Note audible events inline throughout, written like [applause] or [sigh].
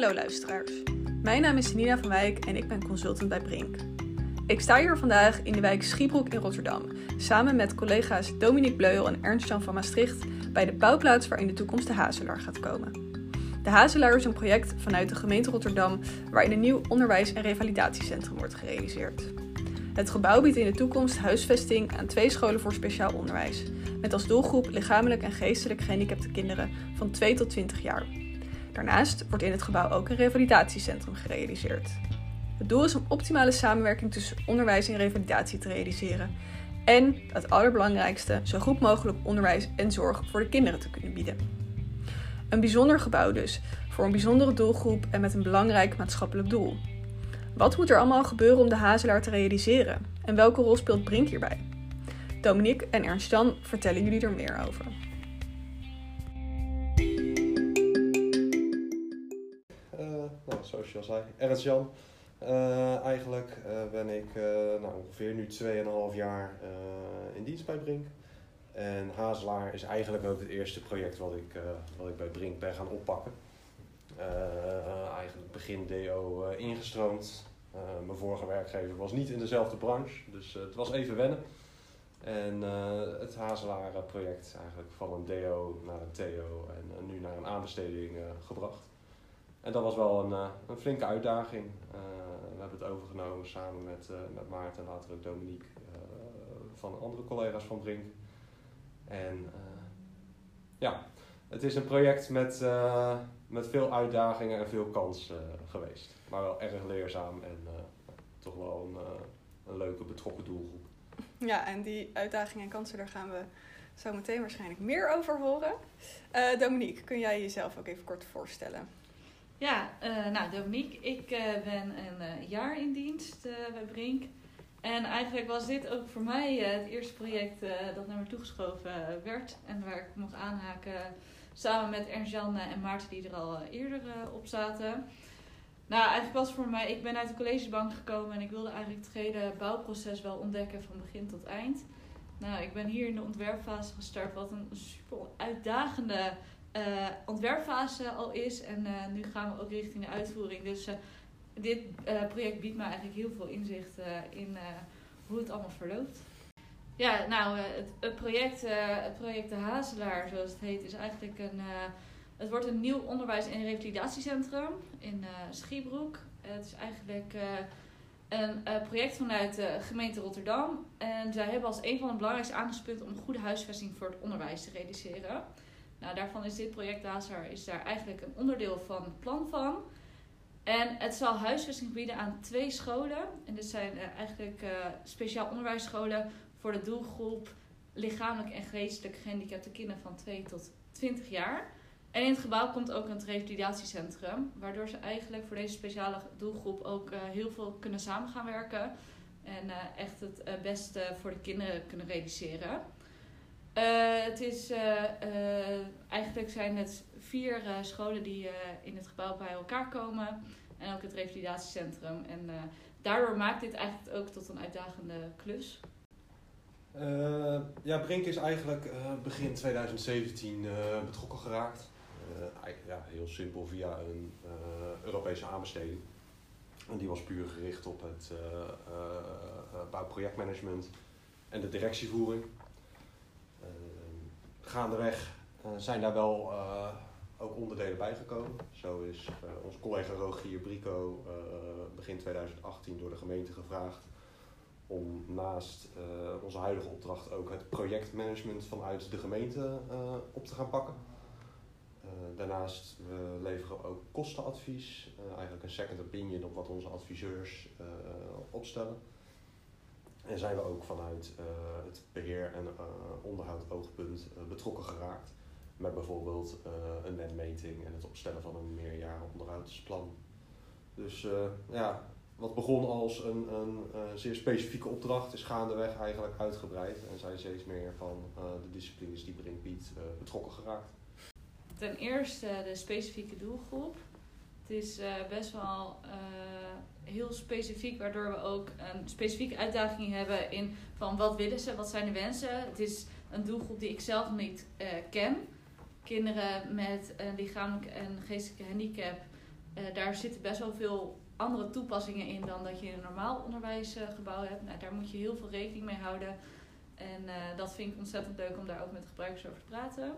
Hallo luisteraars. Mijn naam is Nina van Wijk en ik ben consultant bij Brink. Ik sta hier vandaag in de wijk Schiebroek in Rotterdam, samen met collega's Dominique Bleul en Ernst-Jan van Maastricht bij de bouwplaats waar in de toekomst de Hazelaar gaat komen. De Hazelaar is een project vanuit de gemeente Rotterdam waarin een nieuw onderwijs- en revalidatiecentrum wordt gerealiseerd. Het gebouw biedt in de toekomst huisvesting aan twee scholen voor speciaal onderwijs, met als doelgroep lichamelijk en geestelijk gehandicapte kinderen van 2 tot 20 jaar. Daarnaast wordt in het gebouw ook een revalidatiecentrum gerealiseerd. Het doel is om optimale samenwerking tussen onderwijs en revalidatie te realiseren. En, het allerbelangrijkste, zo goed mogelijk onderwijs en zorg voor de kinderen te kunnen bieden. Een bijzonder gebouw dus, voor een bijzondere doelgroep en met een belangrijk maatschappelijk doel. Wat moet er allemaal gebeuren om de Hazelaar te realiseren? En welke rol speelt Brink hierbij? Dominique en Ernst-Jan vertellen jullie er meer over. Zoals je al zei, Ernst-Jan. Uh, eigenlijk uh, ben ik nou, ongeveer nu 2,5 jaar in dienst bij Brink. En Hazelaar is eigenlijk ook het eerste project wat ik, wat ik bij Brink ben gaan oppakken. eigenlijk begin DO ingestroomd. mijn vorige werkgever was niet in dezelfde branche, dus het was even wennen. En het Hazelaar project eigenlijk van een DO naar een TO en nu naar een aanbesteding gebracht. En dat was wel een, een flinke uitdaging. we hebben het overgenomen samen met, met Maarten en later ook Dominique van andere collega's van Brink. En ja, het is een project met, met veel uitdagingen en veel kansen geweest. Maar wel erg leerzaam en toch wel een, een leuke betrokken doelgroep. Ja, en die uitdagingen en kansen, daar gaan we zo meteen waarschijnlijk meer over horen. Dominique, kun jij jezelf ook even kort voorstellen? Ja, uh, nou Dominique, ik uh, ben een jaar in dienst bij Brink. En eigenlijk was dit ook voor mij het eerste project dat naar me toegeschoven werd. En waar ik mocht aanhaken samen met Ernst-Jan en Maarten die er al eerder op zaten. Nou, eigenlijk was voor mij, ik ben uit de collegebank gekomen en ik wilde eigenlijk het hele bouwproces wel ontdekken van begin tot eind. Nou, ik ben hier in de ontwerpfase gestart, wat een super uitdagende uh, ontwerpfase al is. En uh, nu gaan we ook richting de uitvoering. Dus uh, dit project biedt me eigenlijk heel veel inzicht in hoe het allemaal verloopt. Ja, nou, het, het, project, het project De Hazelaar, zoals het heet, is eigenlijk een. het wordt een nieuw onderwijs- en revalidatiecentrum in Schiebroek. het is eigenlijk een project vanuit de gemeente Rotterdam. En zij hebben als een van de belangrijkste aandachtspunten om goede huisvesting voor het onderwijs te realiseren. Nou, daarvan is dit project DASAR is daar eigenlijk een onderdeel van het plan van. En het zal huisvesting bieden aan twee scholen. En dit zijn uh, eigenlijk uh, speciaal onderwijsscholen voor de doelgroep lichamelijk en geestelijk gehandicapte kinderen van 2 tot 20 jaar. En in het gebouw komt ook een revalidatiecentrum, waardoor ze eigenlijk voor deze speciale doelgroep ook uh, heel veel kunnen samen gaan werken. En echt het beste voor de kinderen kunnen realiseren. Uh, het is, uh, uh, eigenlijk zijn het vier scholen die in het gebouw bij elkaar komen. En ook het revalidatiecentrum. En daardoor maakt dit eigenlijk ook tot een uitdagende klus. ja, Brink is eigenlijk begin 2017 betrokken geraakt. ja, heel simpel via een Europese aanbesteding. En die was puur gericht op het bouwprojectmanagement en de directievoering gaandeweg uh, zijn daar wel uh, ook onderdelen bijgekomen. Zo is uh, onze collega Rogier Brico begin 2018 door de gemeente gevraagd om naast onze huidige opdracht ook het projectmanagement vanuit de gemeente op te gaan pakken. daarnaast we leveren ook kostenadvies, eigenlijk een second opinion op wat onze adviseurs opstellen. En zijn we ook vanuit uh, het beheer en uh, onderhoud oogpunt uh, betrokken geraakt. Met bijvoorbeeld een netmeting en het opstellen van een meerjaren onderhoudsplan. Dus ja, wat begon als een, een zeer specifieke opdracht is gaandeweg eigenlijk uitgebreid. En zijn steeds meer van de disciplines die Brink biedt betrokken geraakt. Ten eerste de specifieke doelgroep. Het is best wel heel specifiek, waardoor we ook een specifieke uitdaging hebben in van wat willen ze, wat zijn de wensen. Het is een doelgroep die ik zelf niet uh, ken. Kinderen met een lichamelijke en geestelijke handicap eh, daar zitten best wel veel andere toepassingen in dan dat je in een normaal onderwijsgebouw hebt. Nou, daar moet je heel veel rekening mee houden. En eh, dat vind ik ontzettend leuk om daar ook met gebruikers over te praten.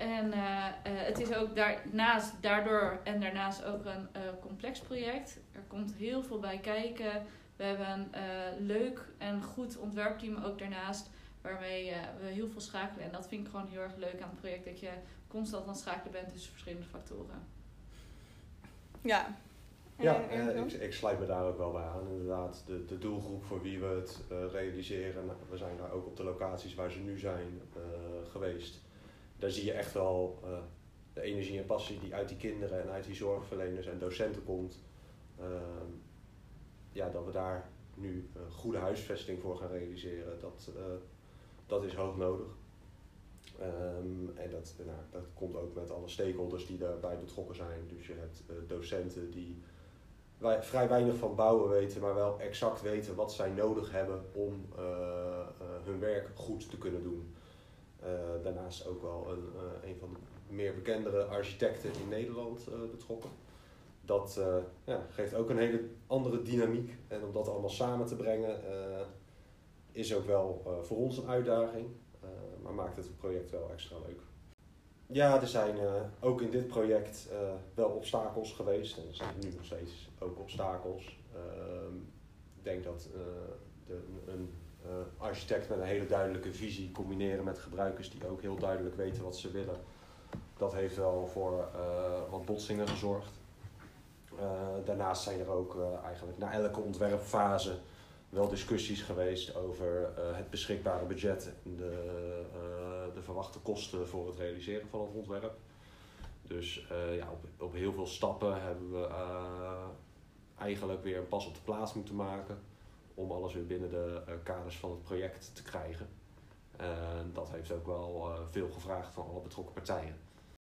En eh, eh, het is ook daarnaast, daardoor en daarnaast ook een eh, complex project. Er komt heel veel bij kijken. We hebben een eh, leuk en goed ontwerpteam ook daarnaast, waarmee eh, we heel veel schakelen. En dat vind ik gewoon heel erg leuk aan het project, dat je constant aan het schakelen bent tussen verschillende factoren. Ja. Ja, ik, ik sluit me daar ook wel bij aan. Inderdaad, de, de doelgroep voor wie we het eh, realiseren. Nou, we zijn daar ook op de locaties waar ze nu zijn eh, geweest. Daar zie je echt wel eh, de energie en passie die uit die kinderen en uit die zorgverleners en docenten komt. Ehm, ja, dat we daar nu eh, goede huisvesting voor gaan realiseren, dat, eh, dat is hoog nodig. Ehm, en dat, nou, dat komt ook met alle stakeholders die daarbij betrokken zijn. Dus je hebt eh, docenten die vrij weinig van bouwen weten, maar wel exact weten wat zij nodig hebben om hun werk goed te kunnen doen. Eh, daarnaast ook wel een, eh, een van de meer bekendere architecten in Nederland eh, betrokken. Dat ja, geeft ook een hele andere dynamiek. En om dat allemaal samen te brengen is ook wel voor ons een uitdaging. maar maakt het project wel extra leuk. Ja, er zijn ook in dit project wel obstakels geweest. En er zijn nu nog steeds ook obstakels. Ehm, ik denk dat de, een architect met een hele duidelijke visie combineren met gebruikers die ook heel duidelijk weten wat ze willen. Dat heeft wel voor eh, wat botsingen gezorgd. Eh, daarnaast zijn er ook eh, eigenlijk na elke ontwerpfase wel discussies geweest over eh, het beschikbare budget en de, eh, de verwachte kosten voor het realiseren van het ontwerp. Dus eh, ja, op, op heel veel stappen hebben we eh, eigenlijk weer een pas op de plaats moeten maken om alles weer binnen de eh, kaders van het project te krijgen. En dat heeft ook wel eh, veel gevraagd van alle betrokken partijen.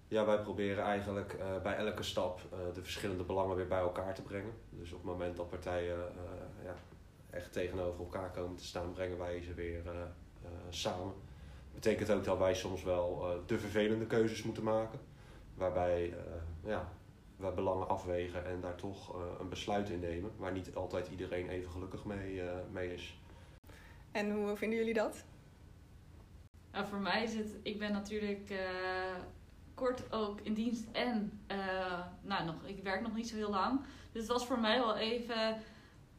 Ja, wij proberen eigenlijk eh, bij elke stap de verschillende belangen weer bij elkaar te brengen. Dus op het moment dat partijen ja, echt tegenover elkaar komen te staan, brengen wij ze weer samen. Betekent ook dat wij soms wel de vervelende keuzes moeten maken. Waarbij ja, wij belangen afwegen en daar toch eh, een besluit in nemen. Waar niet altijd iedereen even gelukkig mee, eh, mee is. En hoe vinden jullie dat? Nou, voor mij is het, ik ben natuurlijk eh, kort ook in dienst en eh, nou, nog, ik werk nog niet zo heel lang. Dus het was voor mij wel even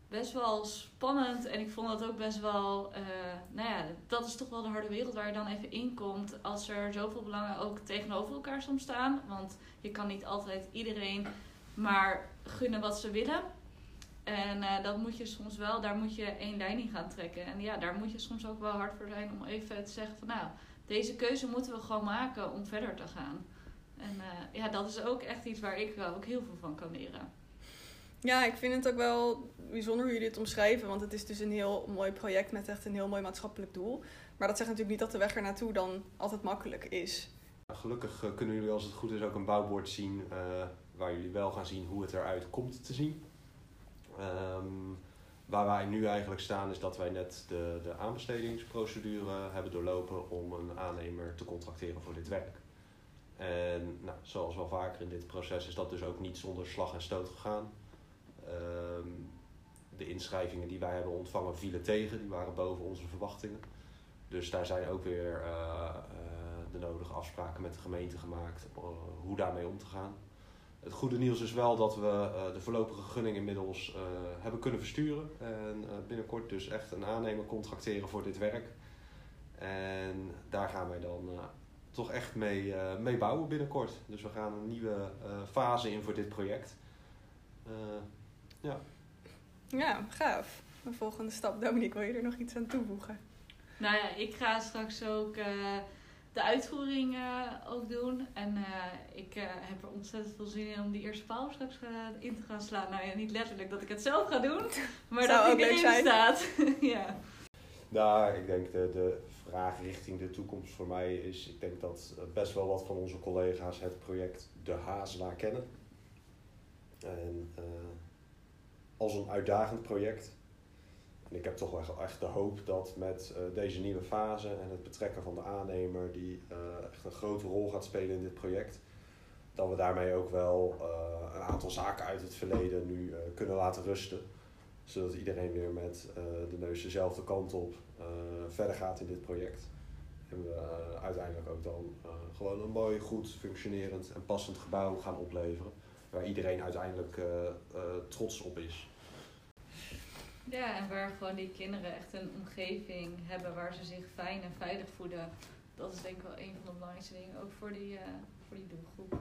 best wel spannend en ik vond dat ook best wel, eh, nou ja, dat is toch wel de harde wereld waar je dan even in komt als er zoveel belangen ook tegenover elkaar soms staan. Want je kan niet altijd iedereen maar gunnen wat ze willen. En eh, dat moet je soms wel, daar moet je één lijn in gaan trekken. En ja, daar moet je soms ook wel hard voor zijn om even te zeggen van nou, deze keuze moeten we gewoon maken om verder te gaan. En eh, ja, dat is ook echt iets waar ik ook heel veel van kan leren. Ja, ik vind het ook wel bijzonder hoe jullie dit omschrijven. Want het is dus een heel mooi project met echt een heel mooi maatschappelijk doel. Maar dat zegt natuurlijk niet dat de weg er naartoe dan altijd makkelijk is. Gelukkig eh, kunnen jullie als het goed is ook een bouwbord zien eh, waar jullie wel gaan zien hoe het eruit komt te zien. Ehm, waar wij nu eigenlijk staan is dat wij net de, de aanbestedingsprocedure hebben doorlopen om een aannemer te contracteren voor dit werk. En nou, zoals wel vaker in dit proces is dat dus ook niet zonder slag en stoot gegaan. Ehm, de inschrijvingen die wij hebben ontvangen vielen tegen, die waren boven onze verwachtingen. Dus daar zijn ook weer eh, eh, de nodige afspraken met de gemeente gemaakt uh, hoe daarmee om te gaan. Het goede nieuws is wel dat we de voorlopige gunning inmiddels hebben kunnen versturen. En binnenkort dus echt een aannemer contracteren voor dit werk. En daar gaan wij dan toch echt mee, mee bouwen binnenkort. Dus we gaan een nieuwe fase in voor dit project. Ja. Ja, gaaf. De volgende stap. Dominique, wil je er nog iets aan toevoegen? Nou ja, ik ga straks ook uh, de uitvoering uh, ook doen. En uh, ik heb er ontzettend veel zin in om die eerste paal straks in te gaan slaan. Nou ja, niet letterlijk dat ik het zelf ga doen, [laughs] maar Zou dat ook ik erin zijn. staat. [laughs] ja. Nou, ik denk de, de vraag richting de toekomst voor mij is... Ik denk dat best wel wat van onze collega's het project De Hazelaar kennen. En als een uitdagend project. En ik heb toch wel echt de hoop dat met uh, deze nieuwe fase en het betrekken van de aannemer, die uh, echt een grote rol gaat spelen in dit project, dat we daarmee ook wel eh, een aantal zaken uit het verleden nu eh, kunnen laten rusten. Zodat iedereen weer met eh, de neus dezelfde kant op eh, verder gaat in dit project. En we eh, uiteindelijk ook dan eh, gewoon een mooi, goed functionerend en passend gebouw gaan opleveren. Waar iedereen uiteindelijk eh, eh, trots op is. Ja, en waar gewoon die kinderen echt een omgeving hebben waar ze zich fijn en veilig voelen. Dat is denk ik wel een van de belangrijkste dingen, ook voor die, eh, voor die doelgroep.